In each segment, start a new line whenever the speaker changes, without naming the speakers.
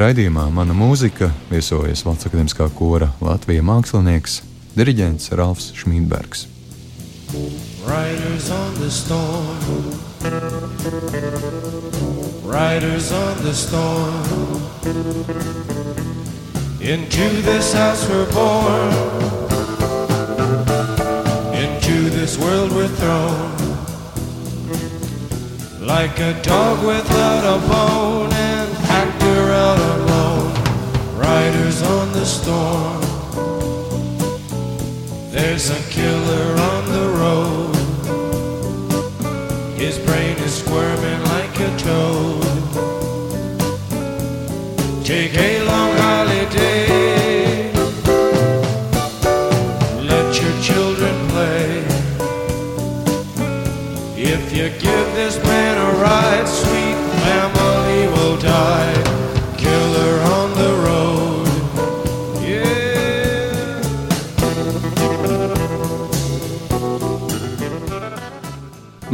Raidījumā Mana mūzika viesojas Valsts akadēmiskā kora Latvijas mākslinieks, diriģents Ralfs Šmītbergs. Riders on the storm, riders on the storm. Into this house we're born, into this world we're thrown. Like a dog without a bone out alone, riders on the storm. There's a killer on the road. His brain is squirming like a toad. Take a long holiday. Let your children play. If you give this man a ride, sweet family will die.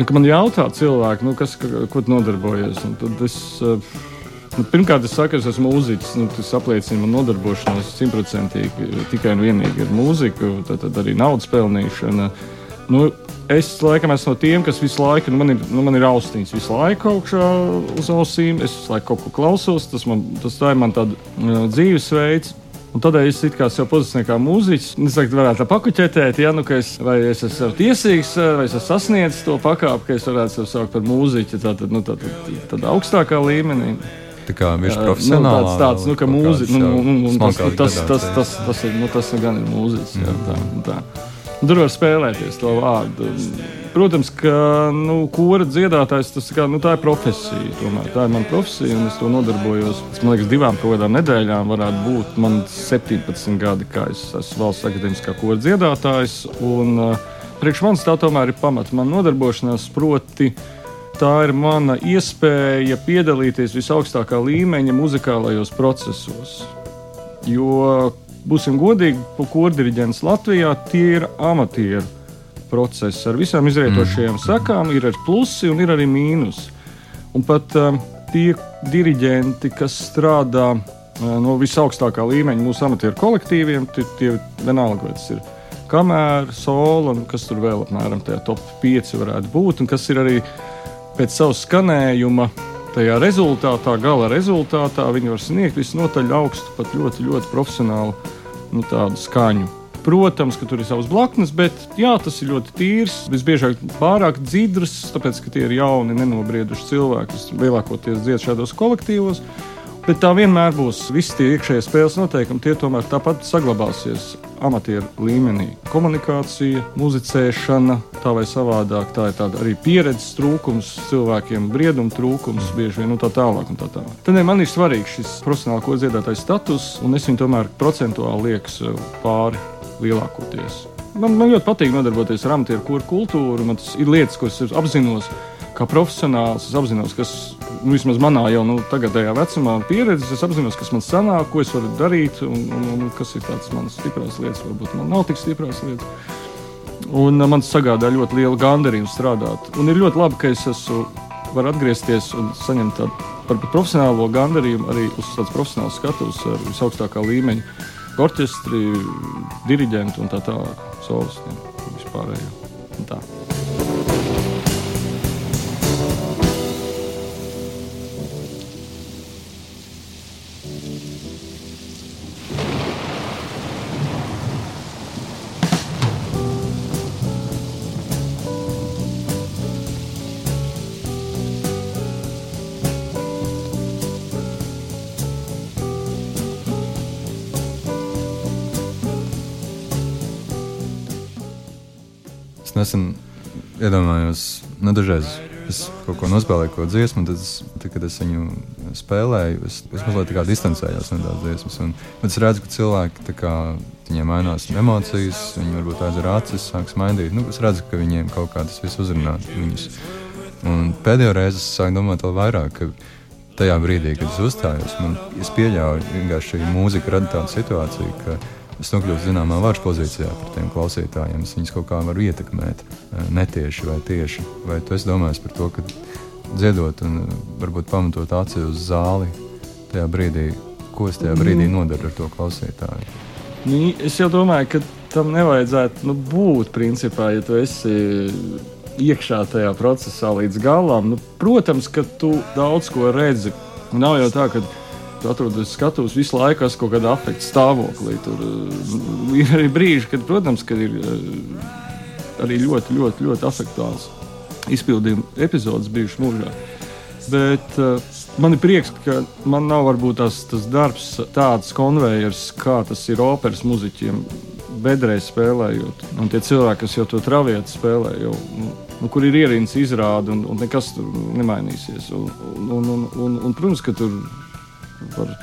Nu, man jautā cilvēki, nu, kas, ko tu nodarbojies. Tad es, nu, pirmkārt, es saku, es esmu mūziķis. Nu, tas apliecina man nodarbošanos simtprocentīgi tikai un vienīgi ar mūziku, tad, tad arī naudas pelnīšana. Nu, es laikam esmu no tiem, kas visu laiku, nu, man ir, nu, man ir austiņas visu laiku augšā uz ausīm. Es visu laiku kaut ko klausos, tas, man, tas tā ir man tāds uh, dzīvesveids. Un tādēļ es kā sev pozicionēju kā mūziķis. Es ka varētu tā pakuķetēt, ja nu, es, vai es esmu tiesīgs, vai es esmu sasniedzis to pakāpi, ka es varētu sevi saukt par mūziķu tādā nu, tā, tā, tā, augstākā līmenī. Tā kā viņš ir profesionāls. Nu, tāds, tāds, nu, ka mūziķis, nu, nu, nu, tas, tas, tas, tas, tas, tas, ir, nu, tas gan ir mūziķis. Jā, tā, tā. Tur var spēlēties to vārdu. Protams, ka nu, kora dziedātājs tas kā, nu, ir profesija. Tomēr. Tā ir mana profesija, un es to nodarbojos. Es, man liekas, divām kādām nedēļām varētu būt man 17 gadi, kā es esmu valsts akadēmiskā kora dziedātājs. Un, uh, priekš manis tā tomēr ir pamats man nodarbošanās. Proti, tā ir mana iespēja piedalīties visaugstākā līmeņa muzikālajos procesos. Jo būsim godīgi, kurdiriģents Latvijā tie ir amatieru procesi ar visām izrietošajām mm. sakām. Ir arī plusi un ir arī mīnus. Un pat um, tie diriģenti, kas strādā uh, no visaugstākā līmeņa mūsu amatieru kolektīviem, tie, tie vienalga, vai tas ir kamēr, solo un kas tur vēl apmēram tajā top 5 varētu būt, un kas ir arī pēc savas skanējuma. Tajā rezultātā, gala rezultātā, viņi var sniegt visnotaļ augstu, pat ļoti, ļoti profesionālu nu, skaņu. Protams, ka tur ir savs blaknes, bet jā, tas ir ļoti tīrs. Visbiežāk pārāk dzidrs, tāpēc, ka tie ir jauni, nenobrieduši cilvēki, kas lielākoties dzied šādos kolektīvos. Bet tā vienmēr būs. Visi tie iekšējie spēles noteikumi, tie tomēr tāpat saglabāsies amatieru līmenī. Komunikācija, muzicēšana, tā vai savādāk, tā ir arī pieredzes trūkums, cilvēkiem brieduma trūkums, bieži vien nu, tā tālāk. Tā tālāk. Tad man ir svarīgs šis profesionāla kodziedātais status, un es viņu tomēr procentuāli lieku pāri lielākoties. Man, man ļoti patīk nodarboties ar amatieru kultūru. Man tas ir lietas, ko es apzinos kā profesionāls. Es apzinos, kas nu, vismaz manā jau nu, tagadējā vecumā pieredzes, es apzinos, kas man sanāk, ko es varu darīt un, un, un kas ir tādas manas stiprās lietas. Varbūt man nav tik stiprās lietas. Un man tas sagādā ļoti lielu gandarījumu strādāt. Un ir ļoti labi, ka es esmu, varu atgriezties un saņemt tādu profesionālo gandarījumu arī uz tādas profesionālas skatuves ar visaugstākā līmeņa orķestri, diriģentu un tā tālāk, solistiem vispārējo. Un tā. Nesen iedomājos, nu, dažreiz
es kaut ko nospēlēju, ko dziesmu, tad, es, tad kad es viņu spēlēju, es, es mazliet distancējos no tās dziesmas. Un, es redzu, ka cilvēki kā, viņiem mainās emocijas, viņi varbūt aizver acis, sāk smaidīt. Nu, es redzu, ka viņiem kaut kā tas viss uzrunā viņus. Un pēdējo reizi es sāku domāt vēl vairāk. Tajā brīdī, kad es uzstājos, man es pieļauju, ka šī mūzika rada tādu situāciju, ka es nokļūstu zināmā varas pozīcijā par tiem klausītājiem. Es viņus kaut kā varu ietekmēt, eh, netieši vai tieši. Vai tu esi domājis par to, ka dziedot un eh, varbūt pamatot aci uz zāli tajā brīdī, ko es tajā brīdī mm. nodaru ar to klausītāju?
Nu, es jau domāju, ka tam nevajadzētu nu, būt principā, ja tu esi iekšā tajā procesā līdz galam. Nu, protams, ka tu daudz ko redzi. Nav jau tā, ka tu atrodies skatuves visu laiku, kas kaut kādā afekta stāvoklī. Tur uh, ir arī brīži, kad, protams, kad ir uh, arī ļoti, ļoti, ļoti afektuāls izpildījuma epizodes bijušas mūžā. Bet uh, man ir prieks, ka man nav varbūt tas, tas darbs, tāds konvejers, kā tas ir operas muzeķiem, bedrē spēlējot. Un tie cilvēki, kas jau to travietu spēlē, jau, nu, nu, kur ir ierīnas izrāde un, un nekas tur nemainīsies. Un, un, un, un, un, protams, ka tur var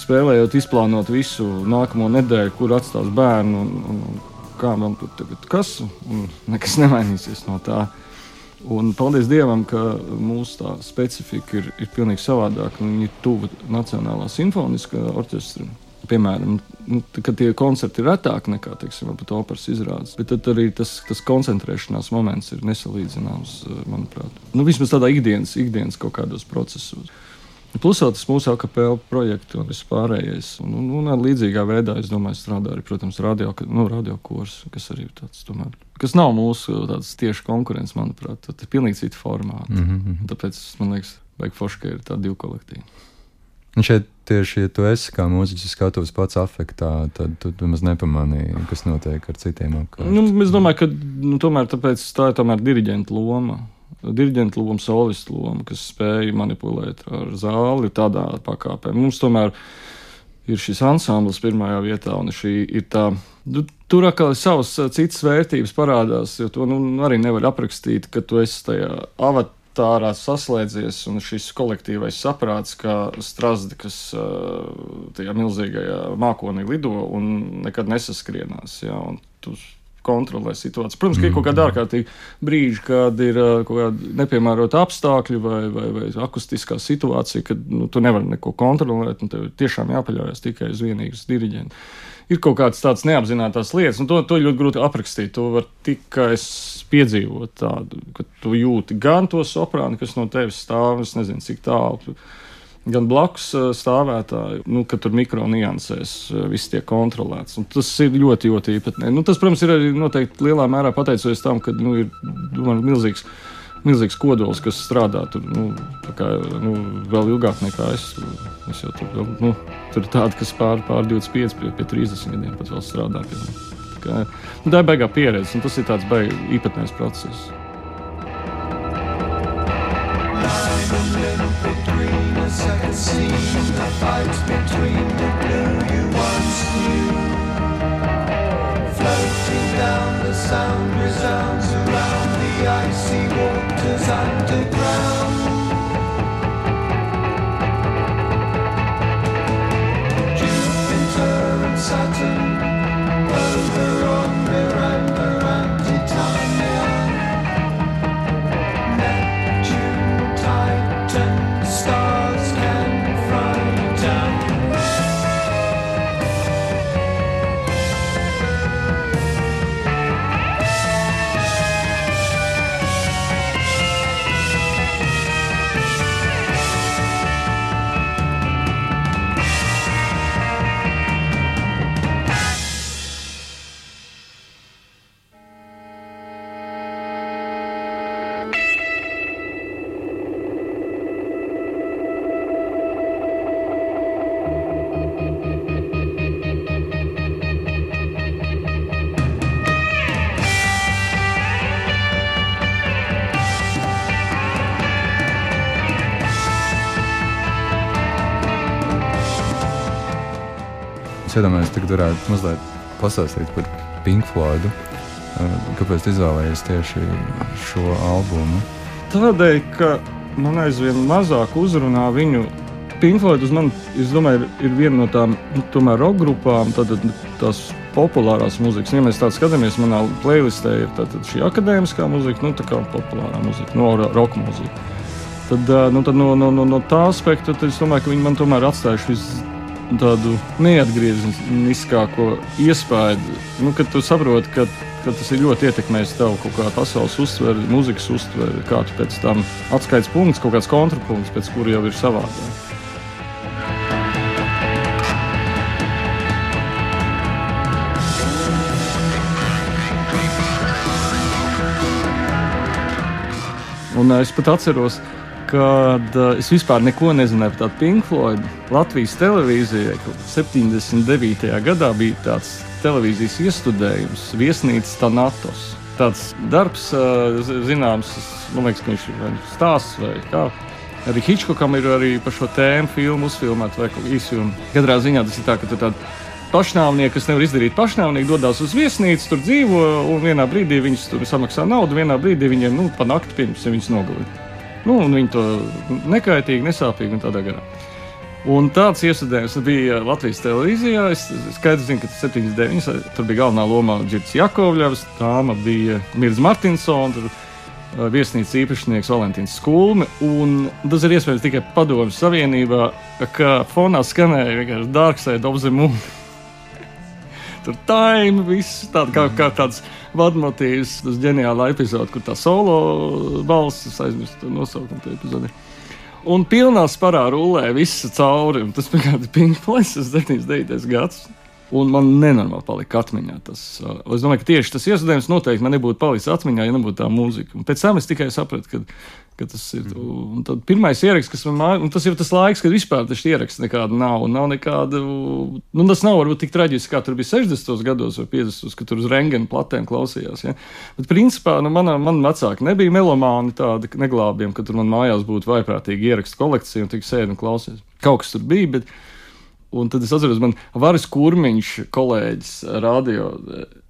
spēlējot, izplānot visu nākamo nedēļu, kur atstās bērnu un, un, un kā man tur tagad kas, un nekas nemainīsies no tā. Un paldies Dievam, ka mūsu specifika ir, ir pilnīgi savādāka. Viņa ir tuva Nacionālā simfoniskā orķestra. Piemēram, nu, kad tie koncerti ir retāki nekā teiksim, operas izrādes, bet tad arī tas, tas koncentrēšanās moments ir nesalīdzināms, manuprāt. Nu, vismaz tādā ikdienas, ikdienas kaut kādos procesos. Plus vēl tas mūsu akapela projekts un viss pārējais. Un, un, un līdzīgā veidā, es domāju, strādā arī, protams, radio, nu, radio kurs, kas arī tāds, tomēr, kas nav mūsu tieši konkurence, manuprāt. Tas ir pilnīgi cita formāta. Mm -hmm. Tāpēc man liekas, vajag forši, ka ir tādi divi kolektīvi.
Un šeit tieši, ja tu esi kā mūziķis, skatos pats afektā, tad tu, tu maz nepamanīji, kas notiek ar citiem apkārt.
Nu, es domāju, ka nu, tomēr tā ir tomēr diriģenta loma diriģenta loma, solistu loma, kas spēja manipulēt ar zāli tādā pakāpē. Mums tomēr ir šis ansamblis pirmajā vietā, un šī ir tā. Nu, tur atkal savas citas vērtības parādās, jo to nu, arī nevar aprakstīt, ka tu esi tajā avatārā saslēdzies, un šis kolektīvais saprāts, kā strazdi, kas tajā milzīgajā mākonī lido un nekad nesaskrienās. Ja, un tu kontrolē situāciju. Protams, ka ir kaut kāda mm. ārkārtīga brīža, kad ir uh, kaut kāda nepiemērota apstākļi vai, vai, vai akustiskā situācija, kad nu, tu nevari neko kontrolēt, un tev tiešām jāpaļaujas tikai uz vienīgas diriģentu. Ir kaut kādas tādas neapzinātas lietas, un to, to ļoti grūti aprakstīt. To var tikai piedzīvot tādu, ka tu jūti gan to soprānu, kas no tevis stāv, es nezinu, cik tālu gan blakus eh, stāvētāji, nu, ka tur mikroniansēs eh, viss tiek kontrolēts. Un tas ir ļoti, ļoti īpatnēji. Nu, tas, protams, ir arī noteikti lielā mērā pateicoties tam, ka nu, ir domāju, milzīgs. Milzīgs kodols, kas strādā tur nu, kā, nu, vēl ilgāk nekā es. es tur, vēl, nu, tur ir tādi, kas pār, pār 25, pie, pie 30 gadiem pat vēl strādā. Pie, kā, nu, tā ir baigā pieredze, un tas ir tāds baigā īpatnējs process. Scene, the fight between the blue you once knew. Floating down, the sound resounds around the icy waters underground. Jupiter and Saturn Es iedomājos, ka varētu mazliet pastāstīt par Pink Floydu. Kāpēc izvēlējies tieši šo albumu? Tādēļ, ka man aizvien mazāk uzrunā viņu. Pinkfloyd uz mani, es domāju, ir, ir viena no tām nu, tomēr roka grupām, tātad tās populārās mūzikas. Ja mēs tādu skatāmies, manā playlistē ir tātad šī akadēmiskā mūzika, nu tā kā populārā mūzika, no roka mūzika. Tad, nu, tad no, no, no, no tā aspekta es domāju, ka viņi man tomēr atstājuši visu tādu neatgriezniskāko iespēju, nu, kad tu saproti, ka, ka tas ir ļoti ietekmējis tev kaut kādu pasaules uztveri, mūzikas uztveri, kā tu pēc tam atskaites punkts, kaut kāds kontrapunkts, pēc kura jau ir savādāk. Un es pat atceros, kad uh, es vispār neko nezināju par tādu Pink Floyd. Latvijas televīzijai 79. gadā bija tāds televīzijas iestudējums, viesnīcas Tanatos. Tāds darbs, uh, zināms, man liekas, ka viņš ir stāsts vai kā. Arī Hitchcockam ir arī par šo tēmu filmu uzfilmēta vai īsfilmu. Katrā ziņā tas ir tā, ka tur tāda pašnāvnieki, kas nevar izdarīt pašnāvnieku, dodas uz viesnīcu, tur dzīvo, un vienā brīdī viņus samaksā naudu, vienā brīdī viņiem nu, pa nakti pirms viņus nogalina. Nu, viņi to nekaitīgi, nesāpīgi un tādā garā. Un tāds iesaistījums bija Latvijas televīzijā. Es skaidri zinu, ka tas 79. tur bija galvenā lomā Girts Jakovļevs, tāma bija Mirza Martinsons, viesnīcas īpašnieks Valentīns Skulme. Un tas ir iespējams tikai Padomju Savienībā, ka fonā skanēja vienkārši the Moon. tur time, viss tāda kā, kā tāds vadmotīvs, tas ģeniāla epizode, kur tā solo balss, es aizmirstu to nosaukumu tajā epizodē. Un pilnā sparā rullē viss cauri. Tas bija kāds Pink Floyd, 79. gads. Un man nenormāli palika atmiņā tas. Uh, es domāju, ka tieši tas iesaistījums noteikti man nebūtu palicis atmiņā, ja nebūtu tā mūzika. Un pēc tam es tikai sapratu, ka, ir. Pirmais ieraksts, kas man māca, tas ir tas laiks, kad vispār tas ieraksts nekāda nav. Nav nekāda, nu tas nav varbūt tik traģiski, kā tur bija 60. gados vai 50. kad tur uz rengena platēm klausījās. Ja? Bet principā nu, man, man vecāki nebija melomāni tādi neglābjami, ka tur man mājās būtu vaiprātīgi ierakstu kolekcija un tik sēdi un klausies. Kaut kas tur bija. Bet, Un tad es atceros, man Varis Kurmiņš, kolēģis, radio,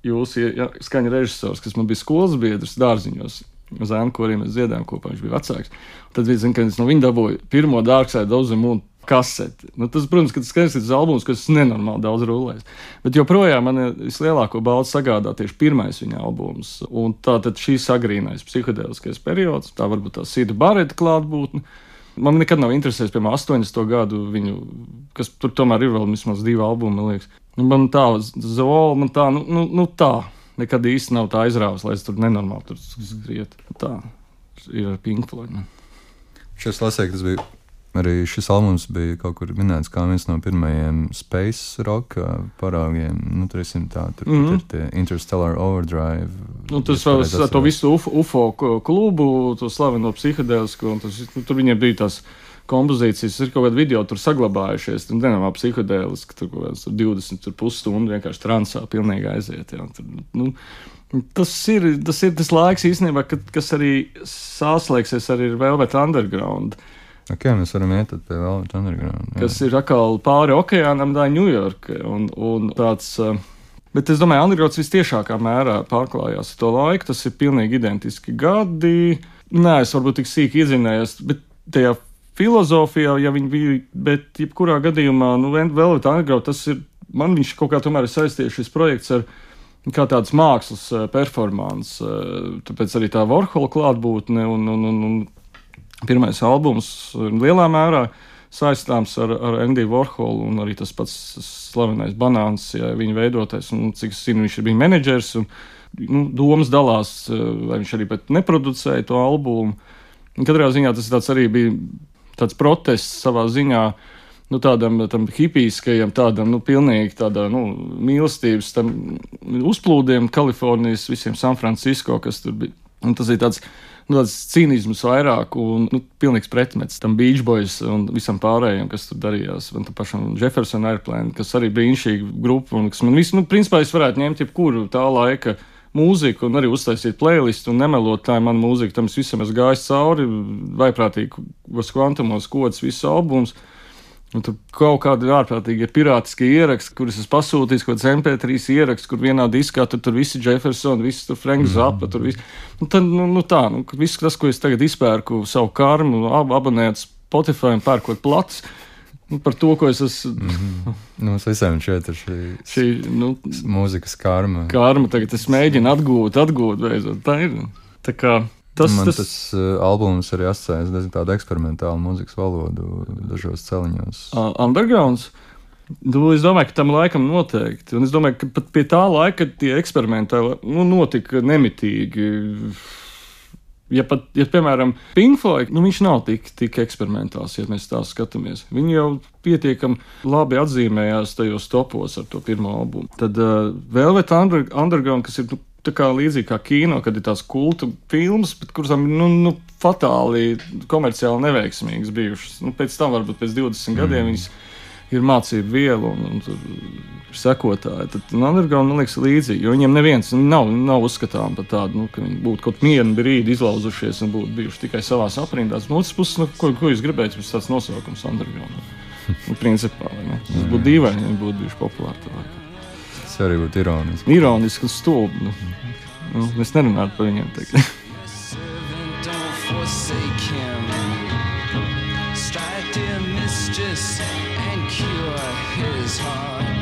jūsu ja, skaņa režisors, kas man bija skolas biedrs dārziņos. Zēnu, kuriem mēs dziedājām kopā, viņš bija vecāks. Tad zin, es no viņa dabūju pirmo dārgsai dozumu un kaseti. Nu, tas, protams, ka tas skaistais albums, kas nenormāli daudz rulēs. Bet joprojām man vislielāko balvu sagādā tieši pirmais viņa albums. Un tā tad šīs agrīnais psihedēliskais periods, tā varbūt tā Sīda Bareta klātbūtne. Man nekad nav interesējis, piemēram, 80. gadu viņu, kas tur tomēr ir vēl vismaz divi albumi, man liekas. Nu, man tā, Zola, man tā, nu, nu, nu tā, nekad īsti nav tā aizrāvis, lai es tur nenormāli tur skrietu. Tā ir ar Pink Floyd. Man.
Šis lasēk, tas bija Arī šis albums bija kaut kur minēts kā viens no pirmajiem space rock parāgiem. Nu, tur tā, tur, mm -hmm. ir tie Interstellar Overdrive.
Nu, tas vēl ar to visu UFO, klubu, to slaveno psihedēlisku. Tas, nu, tur viņiem bija tās kompozīcijas, ir kaut kāda video tur saglabājušies. Tur nenormāli psihedēliski, tur kaut kāds 20 pusstundu vienkārši transā pilnīgi aiziet. Jā, tur, nu, Tas ir, tas ir tas laiks īstenībā, kad, kas arī sāslēgsies arī ar Velvet Underground.
Okay, mēs varam iet pie Velvet Underground.
Jā. Kas ir atkal pāri okeānam, tā Ņujorka. Un, un tāds, eh, bet es domāju, Undergrounds vistiešākā mērā pārklājās ar to laiku. Tas ir pilnīgi identiski gadi. Nē, es varbūt tik sīki iezinājos, bet tajā filozofijā, ja viņi bija, bet jebkurā gadījumā, nu, Velvet Underground, tas ir, man viņš kaut kā tomēr ir saistīts šis projekts ar kā tāds mākslas eh, performance, eh, tāpēc arī tā Warhola klātbūtne un, un, un, un pirmais albums lielā mērā saistāms ar, ar Endiju Vorholu un arī tas pats slavenais banāns, ja viņa veidotais, un cik es zinu, viņš ir bijis menedžers. Un, nu, domas dalās, vai viņš arī neproducēja to albumu. Katrā ziņā tas arī bija tāds protests savā ziņā. Nu, tādam tam hipijskajam, tādam nu, pilnīgi tādā, nu, mīlestības uzplūdiem Kalifornijas, visiem San Francisco, kas tur bija. Un tas ir tāds nu, tāds cīnisms vairāk un nu, pilnīgs pretmets tam Beach Boys un visam pārējiem, kas tur darījās. Un tam pašam Jefferson Airplane, kas arī brīnišķīga grupa un kas man visu, nu, principā es varētu ņemt jebkuru tā laika mūziku un arī uztaisīt playlistu un nemelot tā ir mana mūzika. Tam es visam esmu gājis cauri, vaiprātīgi, kvantumos kods, visus albumus. Un tur kaut kādi ārprātīgi ir pirātiskie ieraksti, kurus es pasūtīju, kaut kāds MP3 ieraksts, kur vienā diskā tur, tur visi Jeffersoni, visi tur Frank mhm. Zappa, tur viss. Nu, tad, nu, nu tā, nu, viss tas, ko es tagad izpērku savu karmu, ab, abonētu Spotify un pērkot plats. Nu, par to, ko es esmu. Mm
-hmm. nu, mums visiem šeit ir šī, šī nu, mūzikas karma.
Karma tagad es mēģinu atgūt, atgūt beidzot. Tā ir. Tā kā
Tas, Man tas, tas uh, albums arī asociējas ar tādu eksperimentālu mūzikas valodu dažos celiņos.
Uh, undergrounds. Nu, es domāju, ka tam laikam noteikti. Un es domāju, ka pat pie tā laika tie eksperimentāli nu, notika nemitīgi. Ja, pat, ja piemēram, Pinkfloyd, nu, viņš nav tik, tik eksperimentāls, ja mēs tā skatāmies. Viņi jau pietiekami labi atzīmējās tajos topos ar to pirmo albumu. Tad uh, Velvet Underground, kas ir nu, tā kā līdzīgi kā kino, kad ir tās kultu filmas, bet kuras nu, nu, fatāli komerciāli neveiksmīgas bijušas. Nu, pēc tam, varbūt pēc 20 mm. gadiem, viņas ir mācību viela un, un, un sekotāji. Tad Underground man liekas līdzīgi, jo viņiem neviens nav, nav uzskatām par tādu, nu, ka viņi būtu kaut vienu brīdi izlauzušies un būtu bijuši tikai savās aprindās. No otras puses, nu, ko, ko jūs gribētu, tas tāds nosaukums Underground. Nu, principā, tas būtu dīvaini, ja viņi būtu bijuši populāri
tas arī būtu ironiski.
Ironiski un stulbi. Nu, nu, mēs nerunājam par viņiem tagad.
Pastāstiet,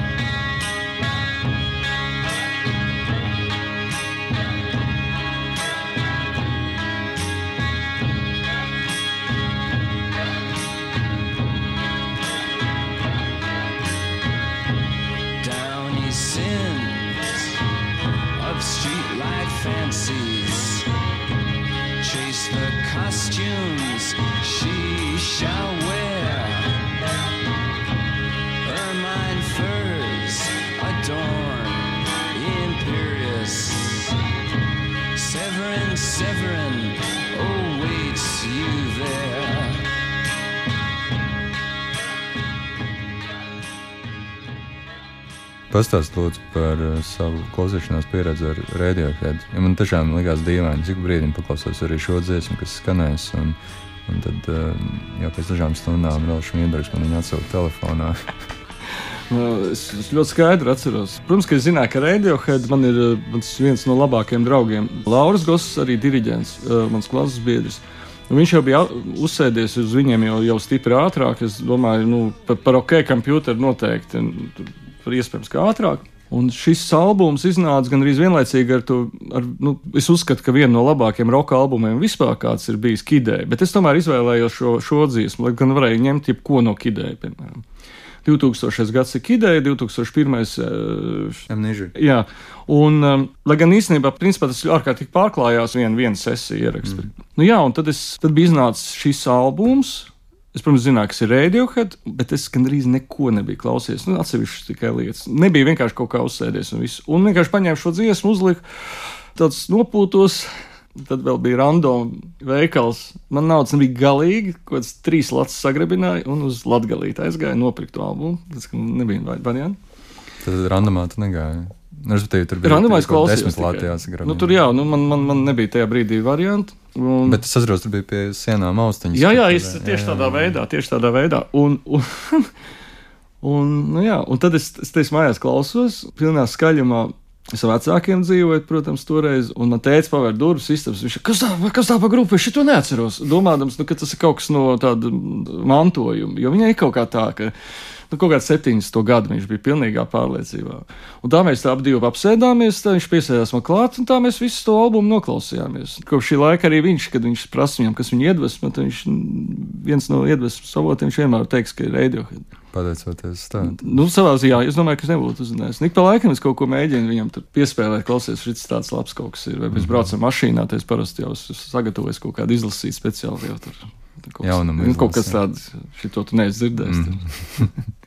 lūdzu, par uh, savu klausīšanās pieredzi ar Radiohead. Ja man tiešām likās dīvaini, cik brīdim paklausos arī šo dziesmu, kas skanēs. Un, un tad uh, jau pēc dažām stundām vēl šmiedargs man viņa atsauca telefonā.
Nu, es, es ļoti skaidri atceros. Protams, ka es zināju, ka Radiohead man ir uh, mans viens no labākajiem draugiem. Lauris Goss, arī diriģents, mans klases biedrs. Viņš jau bija uzsēdies uz viņiem jau, jau stipri ātrāk. Es domāju, nu, par, par OK, computeru noteikti. Tur tur iespējams kā ātrāk. Un šis albums iznāca gan arī vienlaicīgi ar to, ar, nu, es uzskatu, ka viena no labākajiem roka albumiem vispār kāds ir bijis Kidē, bet es tomēr izvēlējos šo, šo dziesmu, lai gan varēju ņemt jebko no Kidē, piemēram. 2000. gads ir ideja, 2001.
Uh,
jā, un, um, lai gan īstenībā principā, tas ārkārtīgi pārklājās viena vien sesija ieraksts. Mm. Nu, jā, un tad, es, tad bija iznācis šis albums, Es, protams, zināju, kas ir Radiohead, bet es gandrīz neko nebiju klausījies. Nu, atsevišķi tikai lietas. Nebija vienkārši kaut kā uzsēdies un viss. Un vienkārši paņēmu šo dziesmu, uzliku tādus nopūtos. Tad vēl bija random veikals. Man naudas nebija galīgi, kaut kāds trīs latus sagrabināja un uz latgalīti aizgāja nopirkt to albumu. Tas nebija variants.
Tad randomā tu negāji. Nu, respektīvi, tur
bija randomais klausījums. Gribēja. Nu, tur jā, nu, man, man, man nebija tajā brīdī variantu.
Un... Bet es atceros, tur bija pie sienām austiņas.
Jā, jā, es tieši jā, tādā jā. veidā, tieši tādā veidā. Un, un, un, nu, jā, un tad es, es teicu, mājās klausos, pilnā skaļumā. Es ar vecākiem dzīvoju, protams, toreiz, un man teica, pavēr durvis, istabas. Viņš kas tā, kas tā pa grupu, es to neatceros. Domādams, nu, ka tas ir kaut kas no tāda mantojuma, jo viņai ir kaut kā tā, ka Nu, kaut kāds 70 gadu viņš bija pilnīgā pārliecībā. Un tā mēs tā abi apsēdāmies, tā viņš piesēdās man klāt, un tā mēs visu to albumu noklausījāmies. Kopš šī laika arī viņš, kad viņš prasa viņam, kas viņu iedvesmo, tad viņš viens no iedvesmas avotiem vienmēr teiks, ka ir Radiohead.
Pateicoties tam.
Nu, savā ziņā, es domāju, ka es nebūtu uzzinājis. Nik pa laikam es kaut ko mēģinu viņam piespēlēt, klausies, šis tāds labs kaut kas ir. Vai mēs mhm. braucam mašīnā, tad es parasti jau sagatavoju kaut kādu izlasīt speciāli. Jau tur. Kaut,
Jaunam,
kas, kaut kas tāds, šito tu neesi dzirdējis. Mm.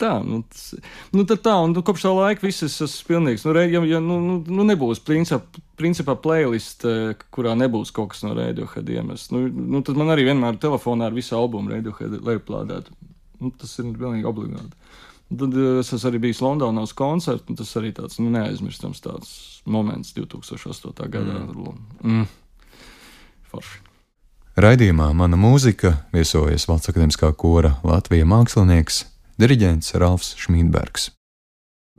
tā, nu, tas, nu tā, un nu, kopš tā laika viss es esmu pilnīgs. Nu, ja, ja nu, nu, nu nebūs principā, principā playlist, kurā nebūs kaut kas no Radiohead iemests, nu, nu, tad man arī vienmēr telefonā ar visu albumu Radiohead lejuplādēt. Nu, tas ir pilnīgi obligāti. Tad es esmu arī bijis Londonā uz koncertu, un tas arī tāds nu, neaizmirstams tāds moments 2008. gadā. Mm. Mm. Forši.
Raidījumā mana mūzika viesojas Valsts akadēmiskā kora Latvijas mākslinieks diriģents Ralfs Šmītbergs.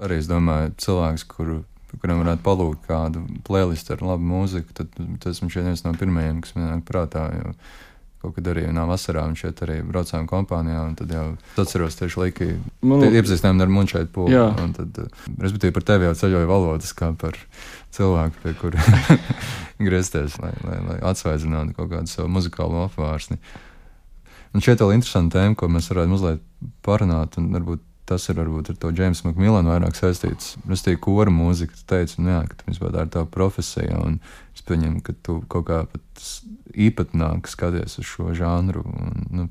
Arī es domāju, cilvēks, kuru, kuram varētu palūgt kādu playlistu ar labu mūziku, tad tas man šķiet viens no pirmajiem, kas man nāk prātā. Jo, Kaut kad arī vienā vasarā viņš šeit arī braucām kompānijā, un tad jau atceros tieši Liki. Man... Iepazīstinājām ar šeit pūli. Un tad, respektīvi, par tevi jau ceļoja valodas kā par cilvēku, pie kura griezties, lai, lai, lai atsvaidzinātu kaut kādu savu muzikālo apvārsni. Un šeit vēl interesanta tēma, ko mēs varētu mazliet parunāt, un varbūt tas ir varbūt ar to Jamesu Makmilanu vairāk saistīts. Es teiktu, kora mūzika, tu teici, nu, jā, ka tā ir tā profesija, un es pieņemu, ka tu kaut kā pat īpatnāk skaties uz šo žanru, un, nu,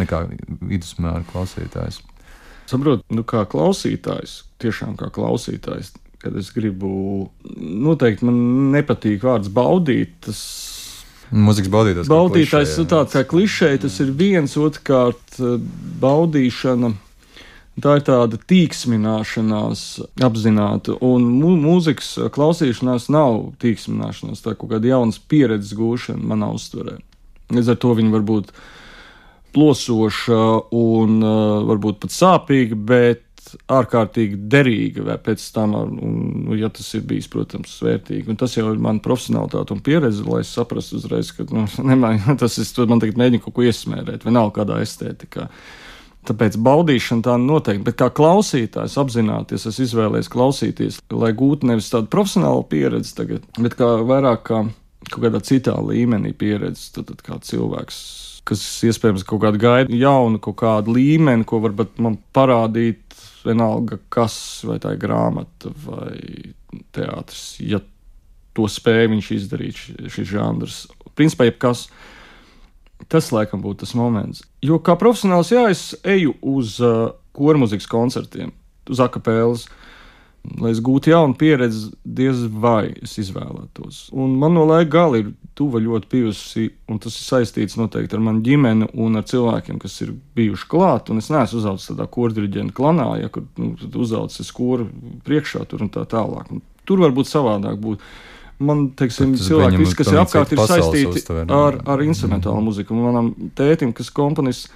nekā vidusmēra klausītājs.
Saprotu, nu, kā klausītājs, tiešām kā klausītājs, kad es gribu, noteikti man nepatīk vārds baudīt, tas
Mūzikas baudītājs.
Baudītājs, nu, tāds kā klišē, tas ir viens, otrkārt, baudīšana Tā ir tāda tīksmināšanās, apzināta, un mū, mūzikas klausīšanās nav tīksmināšanās, tā ir kaut kāda jaunas pieredzes gūšana manā uztverē. Līdz ar to viņi var būt plosoša un uh, varbūt pat sāpīga, bet ārkārtīgi derīga vai pēc tam, un, ja tas ir bijis, protams, vērtīgi. Un tas jau ir mana profesionālitāte un pieredze, lai es saprastu uzreiz, ka nu, nemā, tas ir, man tagad mēģina kaut ko iesmērēt, vienalga kādā estētikā. Tāpēc baudīšana tā noteikti, bet kā klausītājs apzināties, es izvēlējos klausīties, lai gūtu nevis tādu profesionālu pieredzi, tagad, bet kā vairāk kā kaut kādā citā līmenī pieredzi, tad, tad kā cilvēks, kas iespējams kaut kādu gaida jaunu, kaut kādu līmeni, ko varbūt man parādīt, vienalga kas, vai tā ir grāmata vai teātris, ja to spēja viņš izdarīt, šis žanrs. Principā, jebkas. kas Tas, laikam, būtu tas moments. Jo kā profesionāls, jā, es eju uz uh, kormuzikas koncertiem, uz akapēles. Lai es gūtu jaunu pieredzi, diez vai es izvēlētos. Un man no laika gala ir tuva ļoti bijusi, un tas ir saistīts noteikti ar manu ģimeni un ar cilvēkiem, kas ir bijuši klāt. Un es neesmu uzaugusi tādā kordiriģenta klanā, ja kur nu, uzaugusi skolu priekšā tur un tā tālāk. Un tur var būt savādāk. Būt man teiksim, cilvēki, visi, kas ir apkārt, ir saistīti ar, ar instrumentālu mm. mūziku. Manam tētim, kas komponists,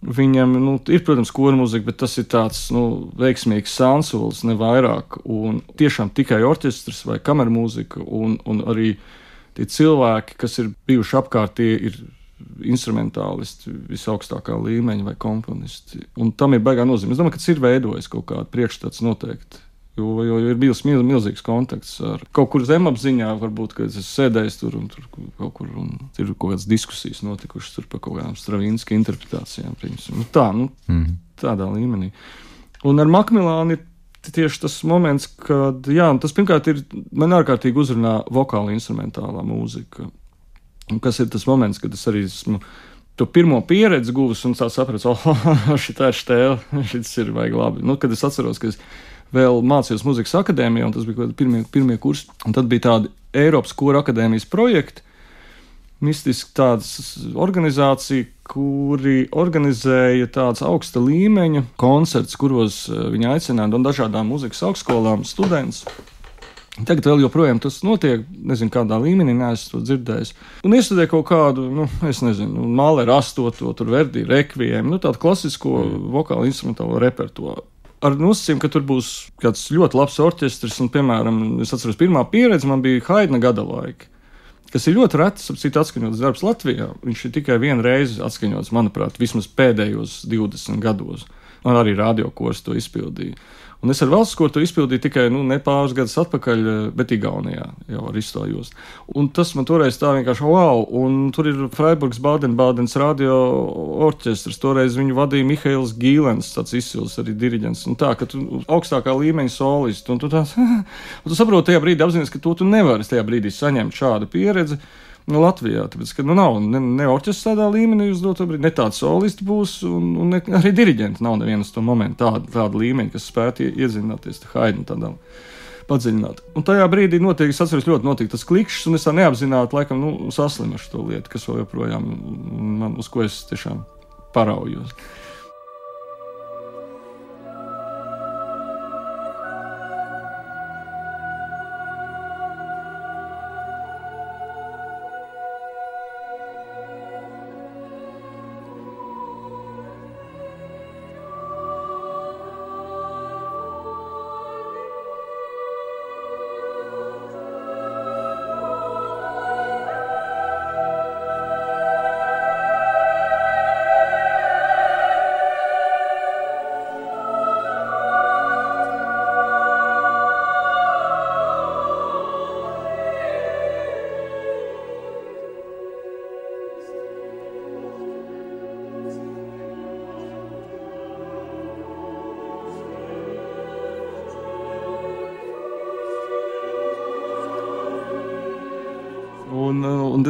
viņam nu, ir, protams, kora mūzika, bet tas ir tāds nu, veiksmīgs sansols, ne vairāk. Un tiešām tikai orķestris vai kameru mūzika, un, un arī tie cilvēki, kas ir bijuši apkārt, tie ir instrumentālisti visaugstākā līmeņa vai komponisti. Un tam ir baigā nozīme. Es domāju, ka tas ir veidojis kaut kādu priekšstats noteikti. Jo, jo ir bijis milz, milzīgs kontakts ar kaut kur zemapziņā, varbūt, kad es sēdēju tur un tur kaut kur un ir kaut kādas diskusijas notikušas par kaut kādām stravīniskām interpretācijām. Nu, tā, nu, mm. tādā līmenī. Un ar Makmilānu ir tieši tas moments, kad, jā, tas pirmkārt ir man ārkārtīgi uzrunā vokāla instrumentālā mūzika. Un kas ir tas moments, kad es arī esmu to pirmo pieredzi guvis un sapratu, oh, šī ir stēle, šis ir vajag labi. Nu, kad es atceros, ka es vēl mācījos muzikas akadēmijā, un tas bija pirmie, pirmie kursi. Un tad bija tādi Eiropas kora akadēmijas projekti. Mistiski tāda organizācija, kuri organizēja tādas augsta līmeņa koncertus, kuros eh, viņi aicināja no dažādām muzikas augstskolām studentus. Tagad vēl joprojām tas notiek, nezinu, kādā līmenī, neesmu to dzirdējis. Un iestudēju kaut kādu, nu, es nezinu, mālēru astoto, tur verdi, rekvijiem, nu, tādu klasisko vokālu instrumentālo repertuāru ar nosacījumu, ka tur būs kāds ļoti labs orķestris. Un, piemēram, es atceros, pirmā pieredze man bija Haidna gada laika. Kas ir ļoti rets, ap citu atskaņots darbs Latvijā. Viņš ir tikai vienu reizi atskaņots, manuprāt, vismaz pēdējos 20 gados. Man arī radiokors to izpildīja. Un es ar valsts skotu izpildīju tikai nu, ne pāris gadus atpakaļ, eh, bet Igaunijā jau ar izstājos. Un tas man toreiz tā vienkārši wow, un tur ir Freiburgas Bādenbādens radio orķestris. Toreiz viņu vadīja Mihails Gīlens, tāds izcils arī diriģents. Un tā, ka tu augstākā līmeņa solists, un tu, tā, un tu saproti tajā brīdī apzināties, ka to tu nevari tajā brīdī saņemt šādu pieredzi nu, Latvijā. Tāpēc, ka nu, nav ne, ne orķestris tādā līmenī, uz doto brīdi, ne tāds solists būs, un, un ne, arī diriģents nav nevienas to momentu tāda, tāda līmeņa, kas spētu iedzināties Haidnu tādā. Padziļināt. Un tajā brīdī notiek, es atceros, ļoti notika tas klikšķis, un es tā neapzināti, laikam, nu, saslimu ar šo lietu, kas vēl joprojām man, uz ko es tiešām paraujos. Uh,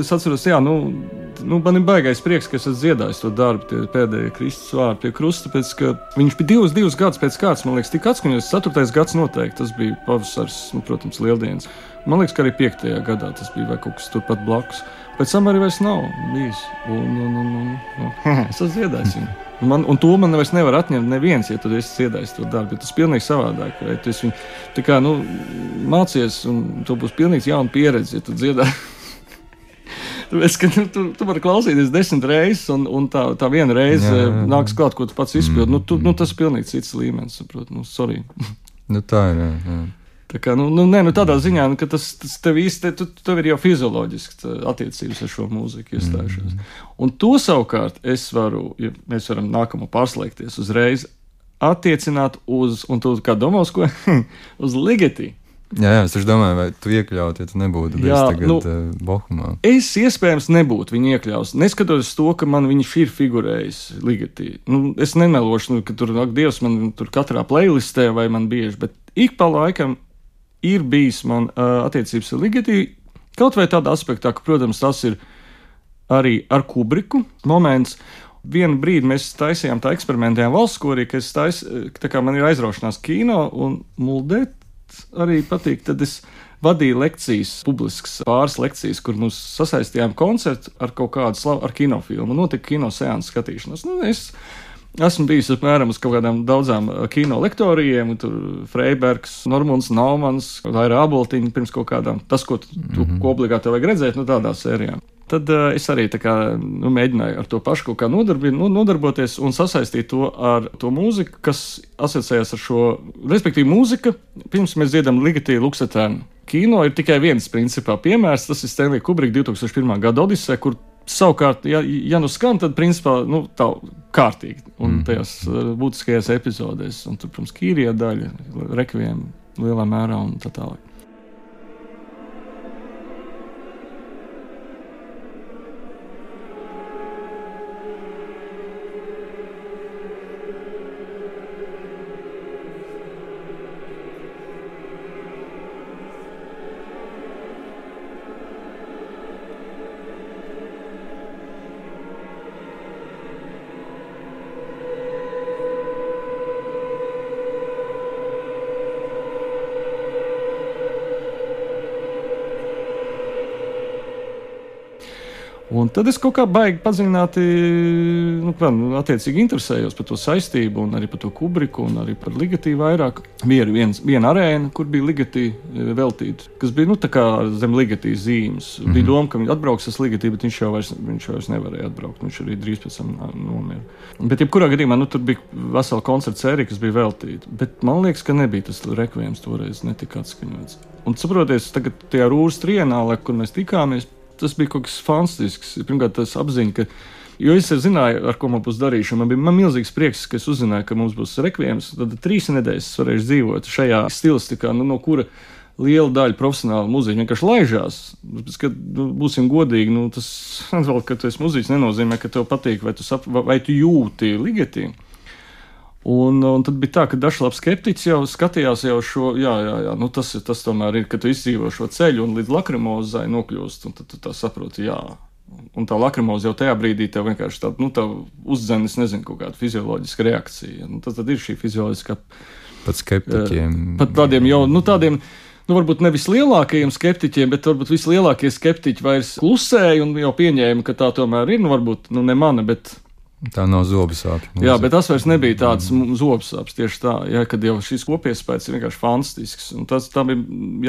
es atceros, jā, nu, nu, man ir baisais prieks, ka es esmu dziedājis to darbu, tie pēdējie Kristus vārdi pie krusta. Tāpēc, viņš bija divus, divus gadus pēc kārtas, man liekas, tika atskaņots. Ceturtais gads noteikti tas bija pavasaris, nu, protams, lieldienas. Man liekas, ka arī piektajā gadā tas bija kaut kas turpat blakus. Pēc tam arī vairs nav bijis. Un, un, un, un, un, es esmu dziedājis viņu. Man, un to man vairs nevar atņemt neviens, ja tu esi dziedājis to darbu. Tas ir pilnīgi savādāk. Vai tu viņu, kā, nu, mācies, un tu būs pilnīgi jauna pieredze, ja tu dziedā. Tāpēc, ka, nu, tu, tu vari klausīties desmit reizes, un, un tā, tā viena reize jā, jā, jā. nāks klāt, ko tu pats izpildi. Mm, nu, tu, nu, tas ir pilnīgi cits līmenis, saprot, nu, sorry.
nu, tā ir. Jā, jā.
Tā kā, nu, nu, nē, nu, tādā ziņā, nu, ka tas, tas tev īsti tu, tev ir jau fizioloģiski attiecības ar šo mūziku iestājušās. Mm. Un to savukārt es varu, ja mēs varam nākamo pārslēgties uzreiz, attiecināt uz, un tu kā domās, ko uz ligetī.
Jā, jā, es domāju, vai tu iekļautu, ja tu nebūtu bijis tagad nu, uh, Bohumā.
Es iespējams nebūtu viņu iekļauts. Neskatoties to, ka man viņš ir figurējis ligatī. Nu, es nemelošu, nu, ka tur, ak, Dievs, man tur katrā playlistē vai man bieži, bet ik pa laikam ir bijis man uh, attiecības ar ligatī. Kaut vai tādā aspektā, ka, protams, tas ir arī ar Kubriku moments. Vienu brīdi mēs taisījām tā eksperimentējām valsts korī, ka es tais, tā kā man ir aizraušanās kino un muldēt arī patīk, tad es vadīju lekcijas, publiskas pāris lekcijas, kur mums sasaistījām koncertu ar kaut kādu slavu, ar kinofilmu. Notika kino seansu skatīšanās. Nu, es esmu bijis apmēram uz kaut kādām daudzām uh, kino lektorijiem, tur Freibergs, Normons, Naumans, Laira Aboltiņa pirms kaut kādām. Tas, ko tu, mm -hmm. ko obligāti vajag redzēt, nu tādā sērijā. Tad uh, es arī kā, nu, mēģināju ar to pašu kaut kā nodarbi, nu, nodarboties un sasaistīt to ar to mūziku, kas asociējas ar šo, respektīvi, mūzika. Pirms mēs dziedam Ligatī Luksatēnu. Kino ir tikai viens principā piemērs, tas ir Stanley Kubrick 2001. gada Odisē, kur Savukārt, ja, ja nu skan, tad principā nu, tā kārtīgi un mm. tajās uh, būtiskajās epizodēs, un tur, protams, kīrija daļa, rekvijiem lielā mērā un tā tālāk. Tad es kaut kā baigi padziļināti, nu, kā, nu, attiecīgi interesējos par to saistību, un arī par to kubriku, un arī par ligatīvu vairāk. Bija viens, viena arēna, kur bija ligatīva eh, veltīta, kas bija nu, zem ligatīvas zīmes. Mm -hmm. Bija doma, ka viņš atbrauks ar ligatīvu, bet viņš jau vairs, viņš jau vairs nevarēja atbraukt. Viņš arī drīz pēc tam nomira. Bet, jebkurā gadījumā, nu, tur bija vesela koncerta sērija, kas bija veltīta. Bet man liekas, ka nebija tas rekvijams toreiz netika atskaņots. Un saprotiet, tagad tajā rūras trienālē, kur mēs tikāmies, tas bija kaut kas fantastisks. Pirmkārt, tas apziņa, ka. Jo es zināju, ar ko man būs darīšana. Man bija man milzīgs prieks, ka es uzzināju, ka mums būs rekvijams. Tad trīs nedēļas varēšu dzīvot šajā stilistikā, nu, no kura liela daļa profesionāla mūziķa vienkārši laižās. Kad, nu, būsim godīgi, nu, tas vēl, ka tu esi mūziķis, nenozīmē, ka tev patīk vai tu, sap, vai tu jūti ligatī. Un, un tad bija tā, ka daži labi skeptiķi jau skatījās jau šo, jā, jā, jā nu tas, tas tomēr ir, ka tu izdzīvo šo ceļu un līdz lakrimozai nokļūst, un tad tu tā saproti, jā. Un tā lakrimoza jau tajā brīdī tev vienkārši tāda, nu, tā uzdzenis, nezinu, kaut kāda fizioloģiska reakcija. Nu, tad, tad ir šī fizioloģiskā.
Pat skeptiķiem.
Pat tādiem jau, nu, tādiem. Nu, varbūt nevis lielākajiem skeptiķiem, bet varbūt vislielākie skeptiķi vairs klusēja un jau pieņēma, ka tā tomēr ir. Nu, varbūt nu, ne mana, bet
Tā nav zobu sāpes.
Jā, bet tas vairs nebija tāds zobu sāpes. Tieši tā, jā, kad jau šis kopiespēks ir vienkārši fantastisks. Un tas bija,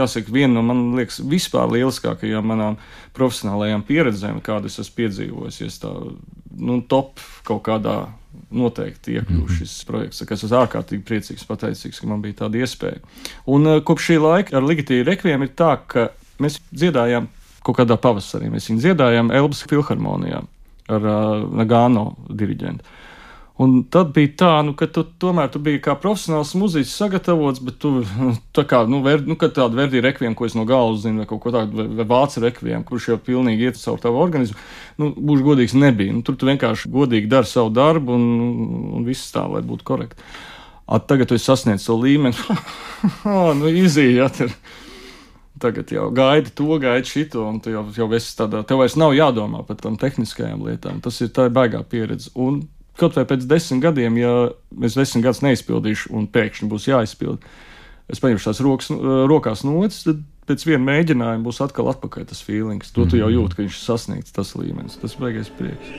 jāsaka, viena no man liekas, vispār lieliskākajām manām profesionālajām pieredzēm, kādas esmu piedzīvojis. Es tā, nu, top kaut kādā noteikti iekļuvu mm -hmm. šis projekts. Es esmu ārkārtīgi priecīgs, pateicīgs, ka man bija tāda iespēja. Un uh, kopš šī laika ar Ligitīvu rekviem ir tā, ka mēs dziedājām kaut kādā pavasarī. Mēs viņu dziedājām Elbas filharmonijā ar uh, Nagano diriģentu. Un tad bija tā, nu, ka tu tomēr tu biji kā profesionāls mūziķis sagatavots, bet tu tā kā, nu, ver, nu tādu verdīju rekviem, ko es no galvas zinu, vai kaut ko tādu, vai, vai vācu rekviem, kurš jau pilnīgi iet caur tavu organismu, nu, būšu godīgs, nebija. Nu, tur tu vienkārši godīgi dari savu darbu un, un viss tā, lai būtu korekti. At tagad tu esi sasniedzis savu līmeni, nu, izījāt. Ja, tagad jau gaidi to, gaidi šito, un tu jau, jau esi tādā, tev vairs nav jādomā par tām tehniskajām lietām. Tas ir tā baigā pieredze. Un kaut vai pēc desmit gadiem, ja es desmit gadus neizpildīšu, un pēkšņi būs jāizpild, es paņemšu tās rokas, rokās notis, tad pēc viena mēģinājuma būs atkal atpakaļ tas feelings. To tu jau
Mhm.
jūti, ka viņš ir sasniegts tas līmenis. Tas baigais prieks.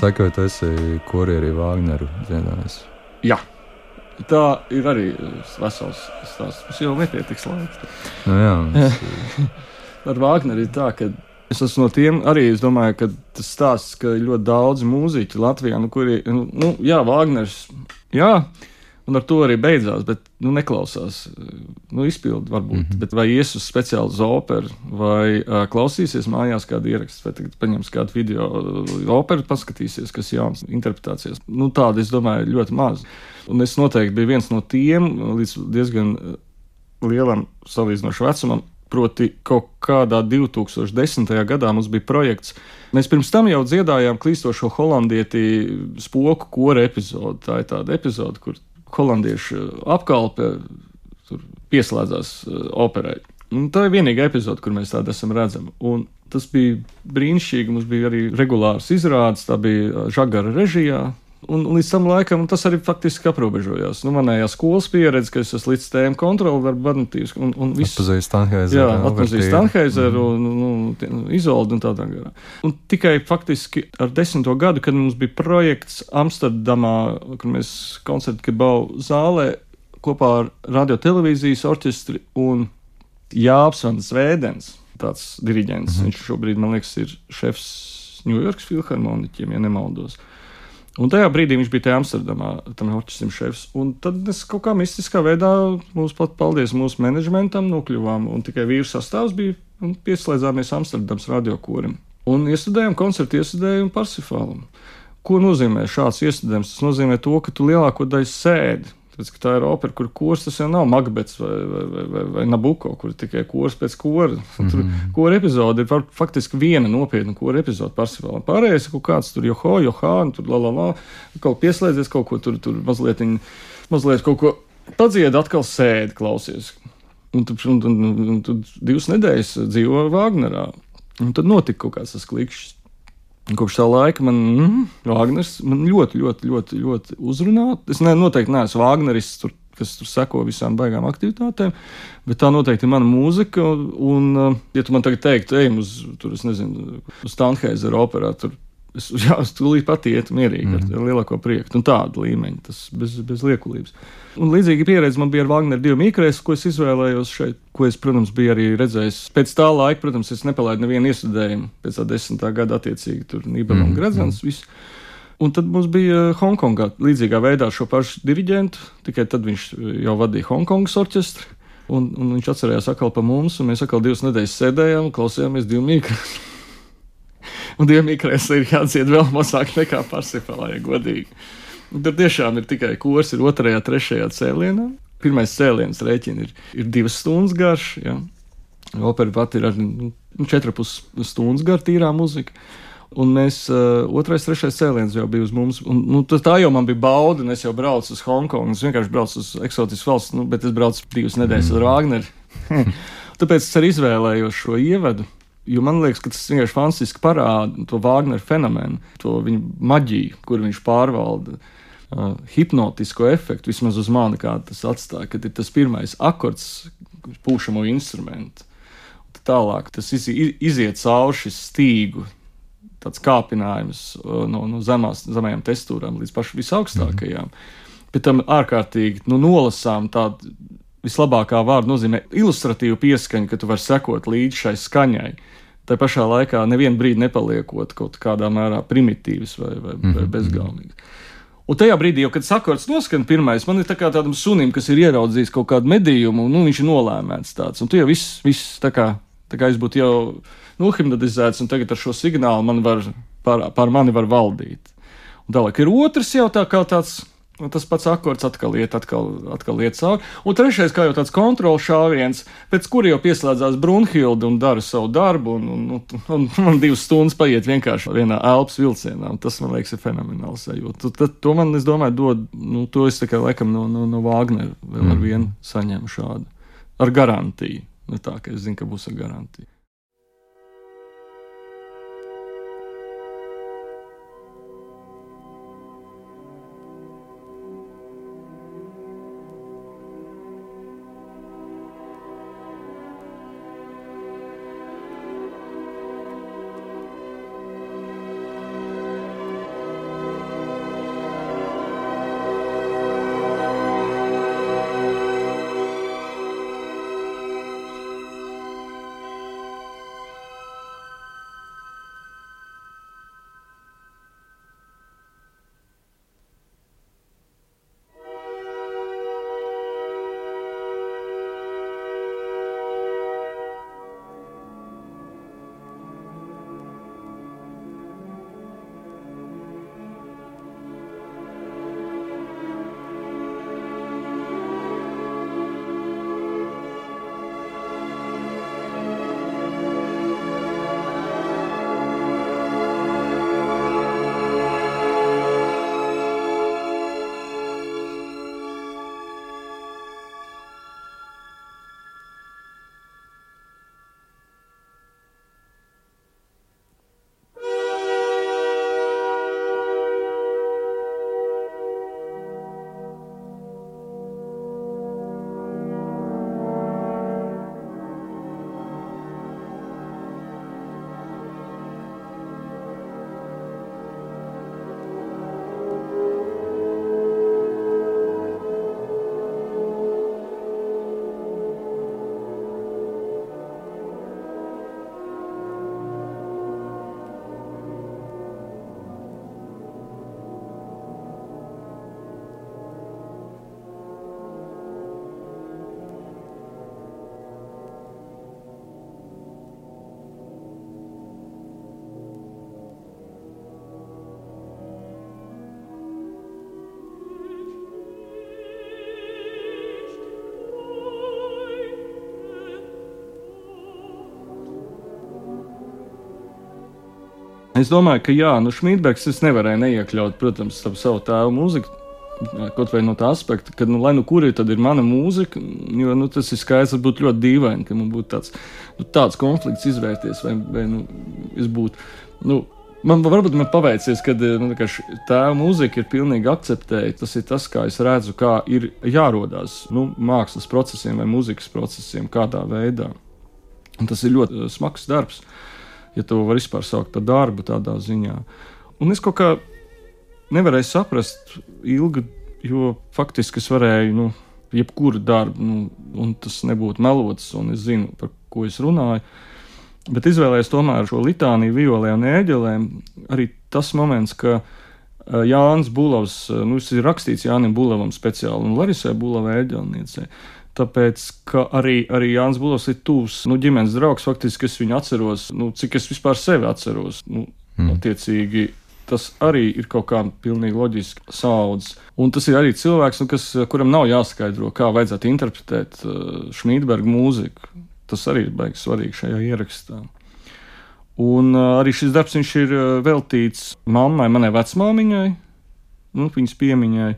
Vai tu esi kurjeri Vāgneru dziedājis?
Jā. Tā ir arī vesels stāsts. Mums jau nepietiks laika.
Nu, jā, mums,
Ar Vāgneru ir tā, ka es esmu no tiem arī. Es domāju, ka tas stāsts, ka ļoti daudz mūziķu Latvijā, nu, kuri, nu, nu, jā, Vāgners, jā, un ar to arī beidzās, bet, nu, neklausās, nu, izpildi varbūt, mm. -hmm. bet vai ies uz speciālu operu, vai uh, klausīsies mājās kādu ierakstu, vai tagad paņems kādu video operu, paskatīsies, kas jauns interpretācijas. Nu, tāda, es domāju, ļoti maz. Un es noteikti biju viens no tiem līdz diezgan lielam salīdzinoši vecumam, Proti, kaut kādā 2010. gadā mums bija projekts. Mēs pirms tam jau dziedājām klīstošo holandieti spoku kora epizodi. Tā ir tāda epizode, kur holandiešu apkalpe pieslēdzās uh, operai. Un tā ir vienīgā epizode, kur mēs tādu esam redzami. Un tas bija brīnišķīgi. Mums bija arī regulārs izrādes, tā bija žagara režijā. Un līdz tam laikam tas arī faktiski aprobežojās. Nu, manējā skolas pieredze, ka es esmu līdz tēmu kontroli, var vadīties un, un viss.
Atpazīst Stanheizeru.
Jā, atpazīst Stanheizeru
Mhm.
un, un, un Izoldu un tādā garā. Un tikai faktiski ar desmito gadu, kad mums bija projekts Amsterdamā, kur mēs koncertu Kebau zālē kopā ar radio televīzijas orķestri un Jāps Van Svēdens, tāds diriģents.
Mhm.
Viņš šobrīd, man liekas, ir šefs Ņujorkas filharmoniķiem, ja nemaldos. Un tajā brīdī viņš bija tajā Amsterdamā, tam orķestrim šefs. Un tad mēs kaut kā mistiskā veidā, mums pat paldies mūsu menedžmentam, nokļuvām. Un tikai vīru sastāvs bija un pieslēdzāmies Amsterdamas radiokorim. Un iestudējām koncertu iestudējumu Parsifālam. Ko nozīmē šāds iestudējums? Tas nozīmē to, ka tu lielāko daļu sēdi. Tāpēc, tā ir opera, kur kurs tas jau nav Makbets vai, vai, vai, vai, vai Nabuko, kur tikai kurs pēc kora. Tur mm -hmm. kora epizode ir faktiski viena nopietna kora epizode Parsifālam. Pārējais ir kaut kāds tur joho, johā, tur la la la, kaut pieslēdzies kaut ko tur, tur mazliet, mazliet kaut ko padzied, atkal sēdi, klausies. Un tad, un, un, un, un, tad divas nedēļas dzīvo Vāgnerā. Un tad notika kaut kāds tas klikšķis. Kopš tā laika man mm, Vāgners man ļoti, ļoti, ļoti, ļoti uzrunā. Es ne, noteikti neesmu Vāgneris, tur, kas tur seko visām baigām aktivitātēm, bet tā noteikti ir mana mūzika. Un, ja tu man tagad teiktu, ej uz, tur, nezinu, uz Stanheizeru operā, tur es, jā, es tūlīt pat ietu mierīgi mm -hmm. ar lielāko prieku. Un tādu līmeņu, tas bez, bez liekulības. Un līdzīga pieredze man bija ar Wagneru divu mikrēs, ko es izvēlējos šeit, ko es, protams, biju arī redzējis. Pēc tā laika, protams, es nepalaidu nevienu iestudējumu. Pēc tā desmitā gada attiecīgi tur Nībela un Gradzens. Mm. Un tad mums bija Hongkongā līdzīgā veidā šo pašu diriģentu, tikai tad viņš jau vadīja Hongkongas orķestri. Un, un viņš atcerējās atkal par mums, un mēs atkal divas nedēļas sēdējām un klausījāmies divu mikrēs. Un divu mikrēs ir jādzied vēl mazāk nekā Parsifālā, ja godīgi. Un Tur tiešām ir tikai kurs, ir otrajā, trešajā cēlienā. Pirmais cēliens rēķina ir, ir divas stundas garš. Ja. Opera pat ir ar nu, četru pus stundas garu tīrā muzika. Un mēs, uh, otrais, trešais cēliens jau bija uz mums. Un, nu, tā jau man bija bauda, un es jau braucu uz Hongkongu. Es vienkārši braucu uz eksotisku valsts, nu, bet es braucu divas nedēļas ar Wagneru. Tāpēc es arī izvēlējos šo ievadu. Jo man liekas, ka tas vienkārši fantastiski parāda to Wagner fenomenu, to viņa maģiju, kur viņš pārvalda. Uh, hipnotisko efektu, vismaz uz mani, kā tas atstāja, kad ir tas pirmais akords pūšamo instrumentu. Tālāk tas iz, iziet cauri šis stīgu, tāds kāpinājums no, no zemās, zemajām tekstūrām līdz pašām visaugstākajām. Mm. Pēc tam ārkārtīgi nu, nolasām tādu vislabākā vārda nozīmē ilustratīvu pieskaņu, ka tu vari sekot līdzi šai skaņai. Tā pašā laikā nevienu brīdi nepaliekot kaut kādā mērā primitīvs vai, vai, mm -hmm. vai mhm. bezgalīgs. Un tajā brīdī, jau, kad sakarts noskan pirmais, man ir tā kā tādam sunim, kas ir ieraudzījis kaut kādu medījumu, nu, viņš ir nolēmēts tāds. Un tu jau viss, viss tā kā, tā kā es būtu jau nohipnotizēts, un tagad ar šo signālu man var, pār, pār mani var valdīt. Un tālāk ir otrs jau tā kā tāds Un tas pats akords atkal iet, atkal, atkal iet cauri. Un trešais, kā jau tāds kontrols šāviens, pēc kura jau pieslēdzās Brunhilde un dara savu darbu, un, un, un, un man divas stundas paiet vienkārši vienā elpas vilcienā. Tas, man liekas, ir fenomenāls sajūta. To, to man, es domāju, dod, nu, to es tikai laikam no, no, no Wagner vēl mm. ar vienu saņēmu šādu. Ar garantiju. Ne tā, ka es zinu, ka būs ar garantiju. Es domāju, ka jā, nu Šmītbergs es nevarēju neiekļaut, protams, savu tēvu mūziku. Kaut vai no tā aspekta, ka, nu, lai nu kur ir, tad ir mana mūzika, jo nu, tas ir skaidrs, būtu ļoti dīvaini, ka man būtu tāds, nu, tāds konflikts izvērties, vai, vai nu, es būtu. Nu, Man varbūt man paveicies, ka nu, tā mūzika ir pilnīgi akceptēta. Tas ir tas, kā es redzu, kā ir jārodās nu, mākslas procesiem vai mūzikas procesiem, kādā veidā. Un tas ir ļoti smags darbs. Uh, ja to var vispār saukt par darbu tādā ziņā. Un es kaut kā nevarēju saprast ilgi, jo faktiski es varēju, nu, jebkuru darbu, nu, un tas nebūtu melots, un es zinu, par ko es runāju. Bet izvēlējos tomēr šo litāniju, violēm un ēģelēm. Arī tas moments, ka eh, Jānis Bulovs, eh, nu, tas ir rakstīts Jānim Bulovam speciāli un Larisai Bulovai ēģelniecei. Tāpēc, ka arī, arī Jānis Bulovs ir tuvs nu, ģimenes draugs, faktiski es viņu atceros, nu, cik es vispār sevi atceros. Nu, mm. Attiecīgi, tas arī ir kaut kā pilnīgi loģiski saudzes. Un tas ir arī cilvēks, nu, kas, kuram nav jāskaidro, kā vajadzētu interpretēt uh, Šmītberga mūziku. Tas arī ir baigi svarīgi šajā ierakstā. Un uh, arī šis darbs ir uh, veltīts mammai, manai vecmāmiņai, nu, viņas piemiņai.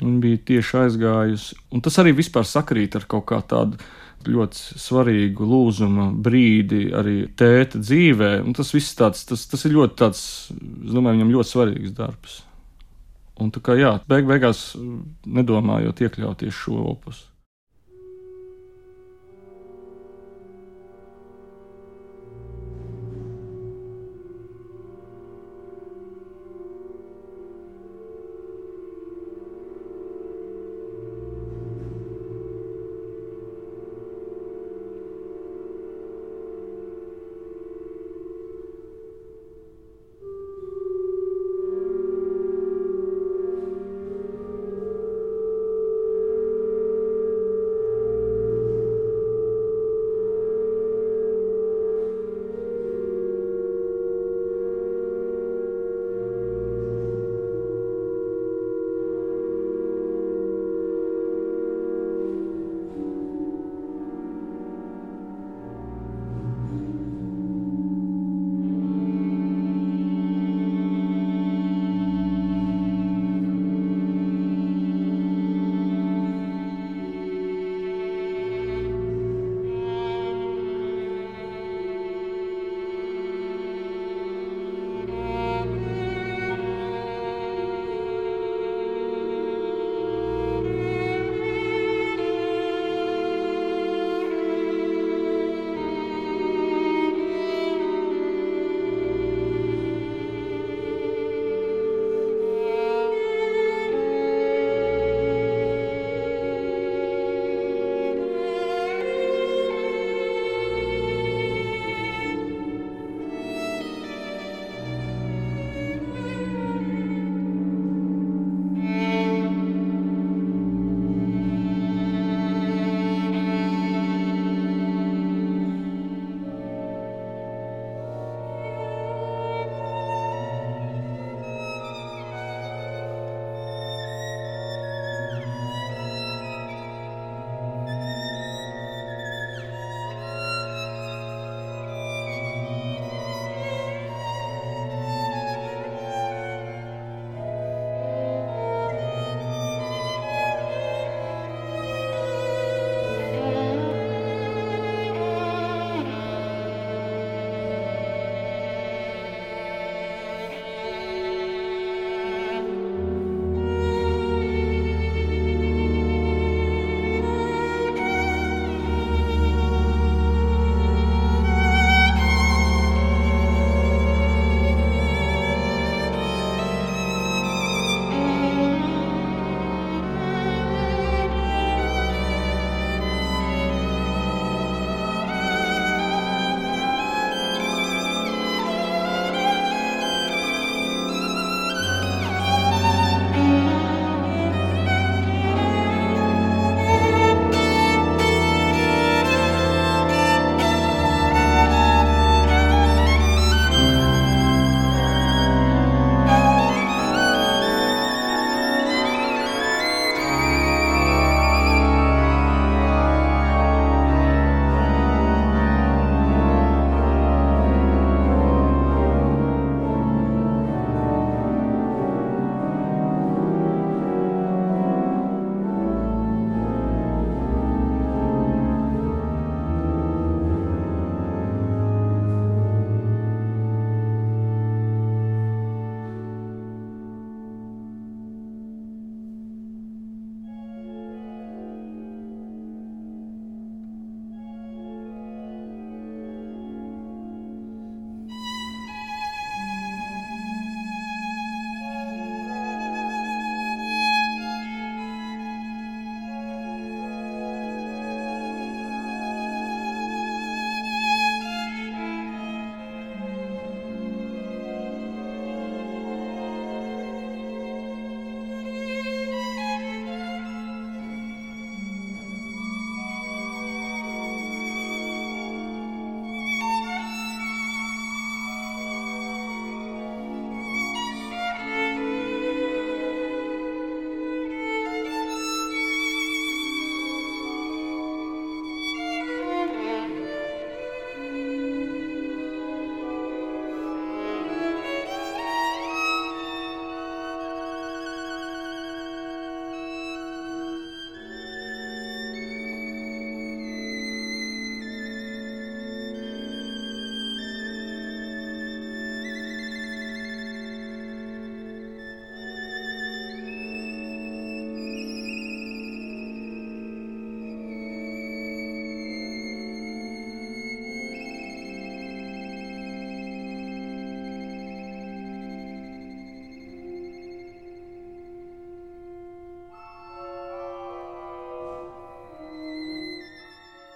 Viņa bija tieši aizgājusi. Un tas arī vispār sakrīt ar kaut kā tādu ļoti svarīgu lūzuma brīdi arī tēta dzīvē. Un tas viss tāds, tas, tas ir ļoti tāds, es domāju, viņam ļoti svarīgs darbs. Un tā kā jā, beig beigās nedomājot iekļauties šo opusu.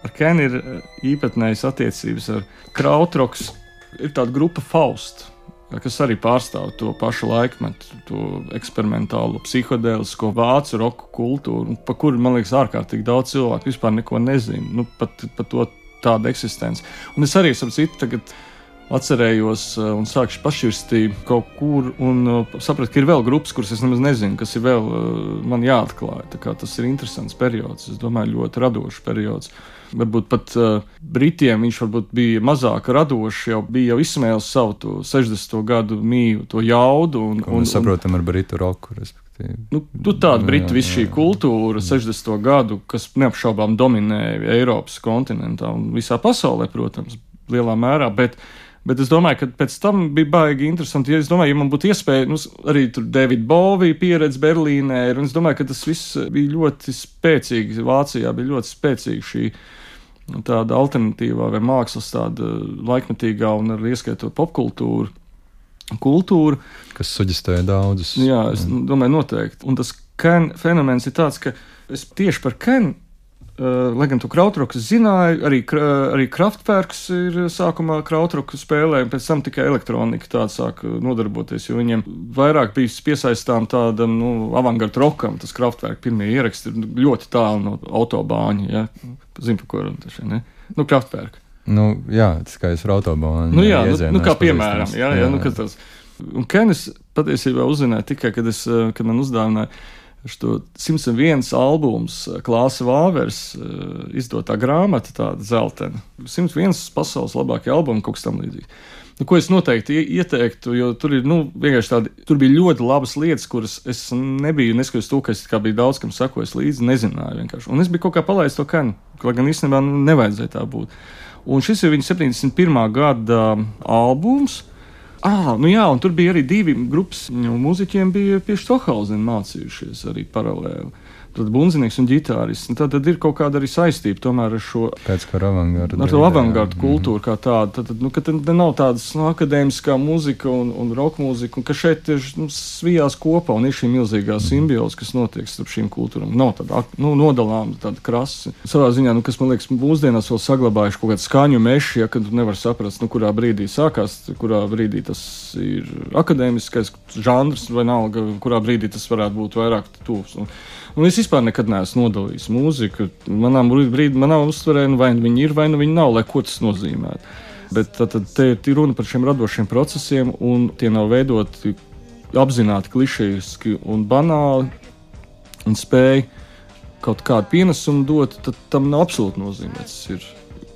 Ar Kenu ir īpatnējas attiecības ar Krautroks. Ir tāda grupa Faust, kas arī pārstāv to pašu laikmetu, to eksperimentālo, psihodēlisko vācu roku kultūru, par kuru man liekas ārkārtīgi daudz cilvēku vispār neko nezina. Nu, pat, pat to tādu eksistenci. Un es arī saprotu, tagad atcerējos eh, un sākšu pašķirstīt kaut kur, un eh, sapratu, ka ir vēl grupas, kuras es nemaz nezinu, kas ir vēl eh, man jāatklāj. Tas ir interesants periods, es domāju, ļoti radošs periods. Varbūt pat uh, Britiem viņš varbūt bija mazāk radošs, jau bija jau izsmēlis savu 60. gadu mīlu, to jaudu. Un,
mēs un, saprotam ar britu roku. Respektīvi.
Nu, tu tāda britu visu šī kultūra, 60. gadu, kas neapšaubām dominēja Eiropas kontinentā un visā pasaulē, protams, lielā mērā. Bet, Bet es domāju, ka pēc tam bija baigi interesanti. Ja es domāju, ja man būtu iespēja, nu, arī tur Davida Bovija pieredze Berlīnē, un es domāju, ka tas viss bija ļoti spēcīgi. Vācijā bija ļoti spēcīga šī nu, tāda alternatīvā vai mākslas, tāda laikmetīgā un arī ieskaitot popkultūru. Kultūra,
kas suģistēja daudzus.
Jā, es mm. domāju, noteikti. Un tas fenomens ir tāds, ka es tieši par Kenu lai gan to krautroku zināju, arī, arī Kraftwerks ir sākumā krautroku spēlēja, un pēc tam tikai elektronika tāda sāka nodarboties, jo viņiem vairāk bija piesaistām tādam, nu, avangardu rokam, tas Kraftwerk pirmie ieraksti ir ļoti tālu no autobāņa, ja, zinu, pa ko runāšu, ne? Nu, Kraftwerk.
Nu, jā, tas kā es ar autobāņu.
Nu, jā, nu, nu, kā piemēram, jā, jā, jā, nu, kas tas. Un Kenis patiesībā uzzināja tikai, kad, es, kad man uzdāvināja šo 101 albums, eh, Klāsa Vāvers, eh, izdotā grāmata, tāda zeltaina. 101 pasaules labākie albumi, kaut kas tam līdzīgs. Nu, ko es noteikti ieteiktu, jo tur, ir, nu, tādi, tur bija ļoti labas lietas, kuras es nebiju, neskatoties to, ka es biju daudz kam sakojis līdzi, nezināju vienkārši. Un es biju kaut kā palaidis to kanu, lai gan īstenībā nevajadzēja tā būt. Un šis ir viņa 71. gada albums. Ah, nu jā, un tur bija arī divi grupas mūziķiem, bija pie Stokhausena mācījušies arī paralēli bunzinieks un ģitārists. Un tad, tad ir kaut kāda arī saistība tomēr ar šo
avangardu.
Ar to avangardu mm. kultūru kā tādu. Tad, tad, nu, ka tad nav tādas nu, akadēmiskā mūzika un, un roka mūzika, un ka šeit ir nu, svijās kopā un ir šī milzīgā mm. simbioze, kas notiek starp šīm kultūrām. Nav tāda nu, nodalāma, tāda krasa. Savā ziņā, nu, kas man liekas, mūsdienās vēl saglabājuši kaut kādu skaņu mešu, ja, kad nevar saprast, nu, kurā brīdī sākās, kurā brīdī tas ir akadēmiskais žanrs, vai nav, kurā brīdī tas varētu būt vairāk tuvs. Un, Un es vispār nekad neesmu nodalījis mūziku. Manā brīdī, manā uztverē, nu, vai nu viņi ir, vai nu viņi nav, lai ko tas nozīmē. Bet tad, tad te ir runa par šiem radošiem procesiem, un tie nav veidoti apzināti, klišejiski un banāli, un spēj kaut kādu pienesumu dot, tad tam nav absolūti nozīmē. Tas ir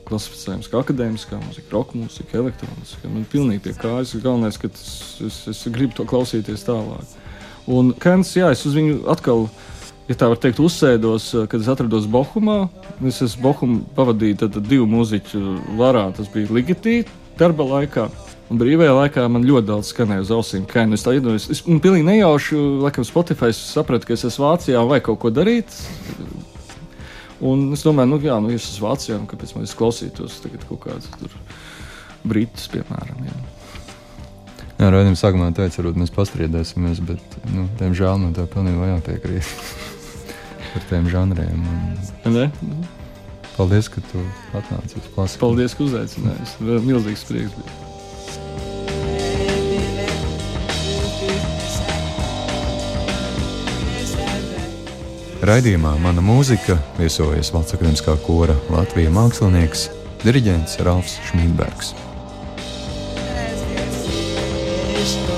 klasificējums kā akadēmiskā mūzika, roka mūzika, elektroniskā. Man pilnīgi pie kājas. Galvenais, ka tas, es, es gribu to klausīties tālāk. Un Kants, jā, es uz viņu atkal ja tā var teikt, uzsēdos, eh, kad es atrados Bohumā. Es esmu Bohumu pavadīju tad, tad divu mūziķu varā. Tas bija Ligitī darba laikā. Un brīvajā laikā man ļoti daudz skanēja uz ausīm. Kā nu es tā iedomājos, es pilnīgi nejauši, laikam, Spotify sapratu, ka es esmu Vācijā un vajag kaut ko darīt. Un es domāju, nu, jā, nu, es esmu Vācijā, nu, kāpēc man klausītos kaut kādus brītus, piemēram. Jā.
Jā, raidījuma sākumā teica, varbūt mēs pastrīdēsimies, bet, nu, diemžēl, man tā pilnībā jāpiekrīt par tiem žanriem. Un...
Ne?
Paldies, ka tu atnāci uz klasiku.
Paldies, ka uzaicināji. Milzīgs prieks bija.
Raidījumā Mana mūzika viesojas Valsts akadēmiskā kora Latvijas mākslinieks, diriģents Ralfs Šmītbergs. Stop.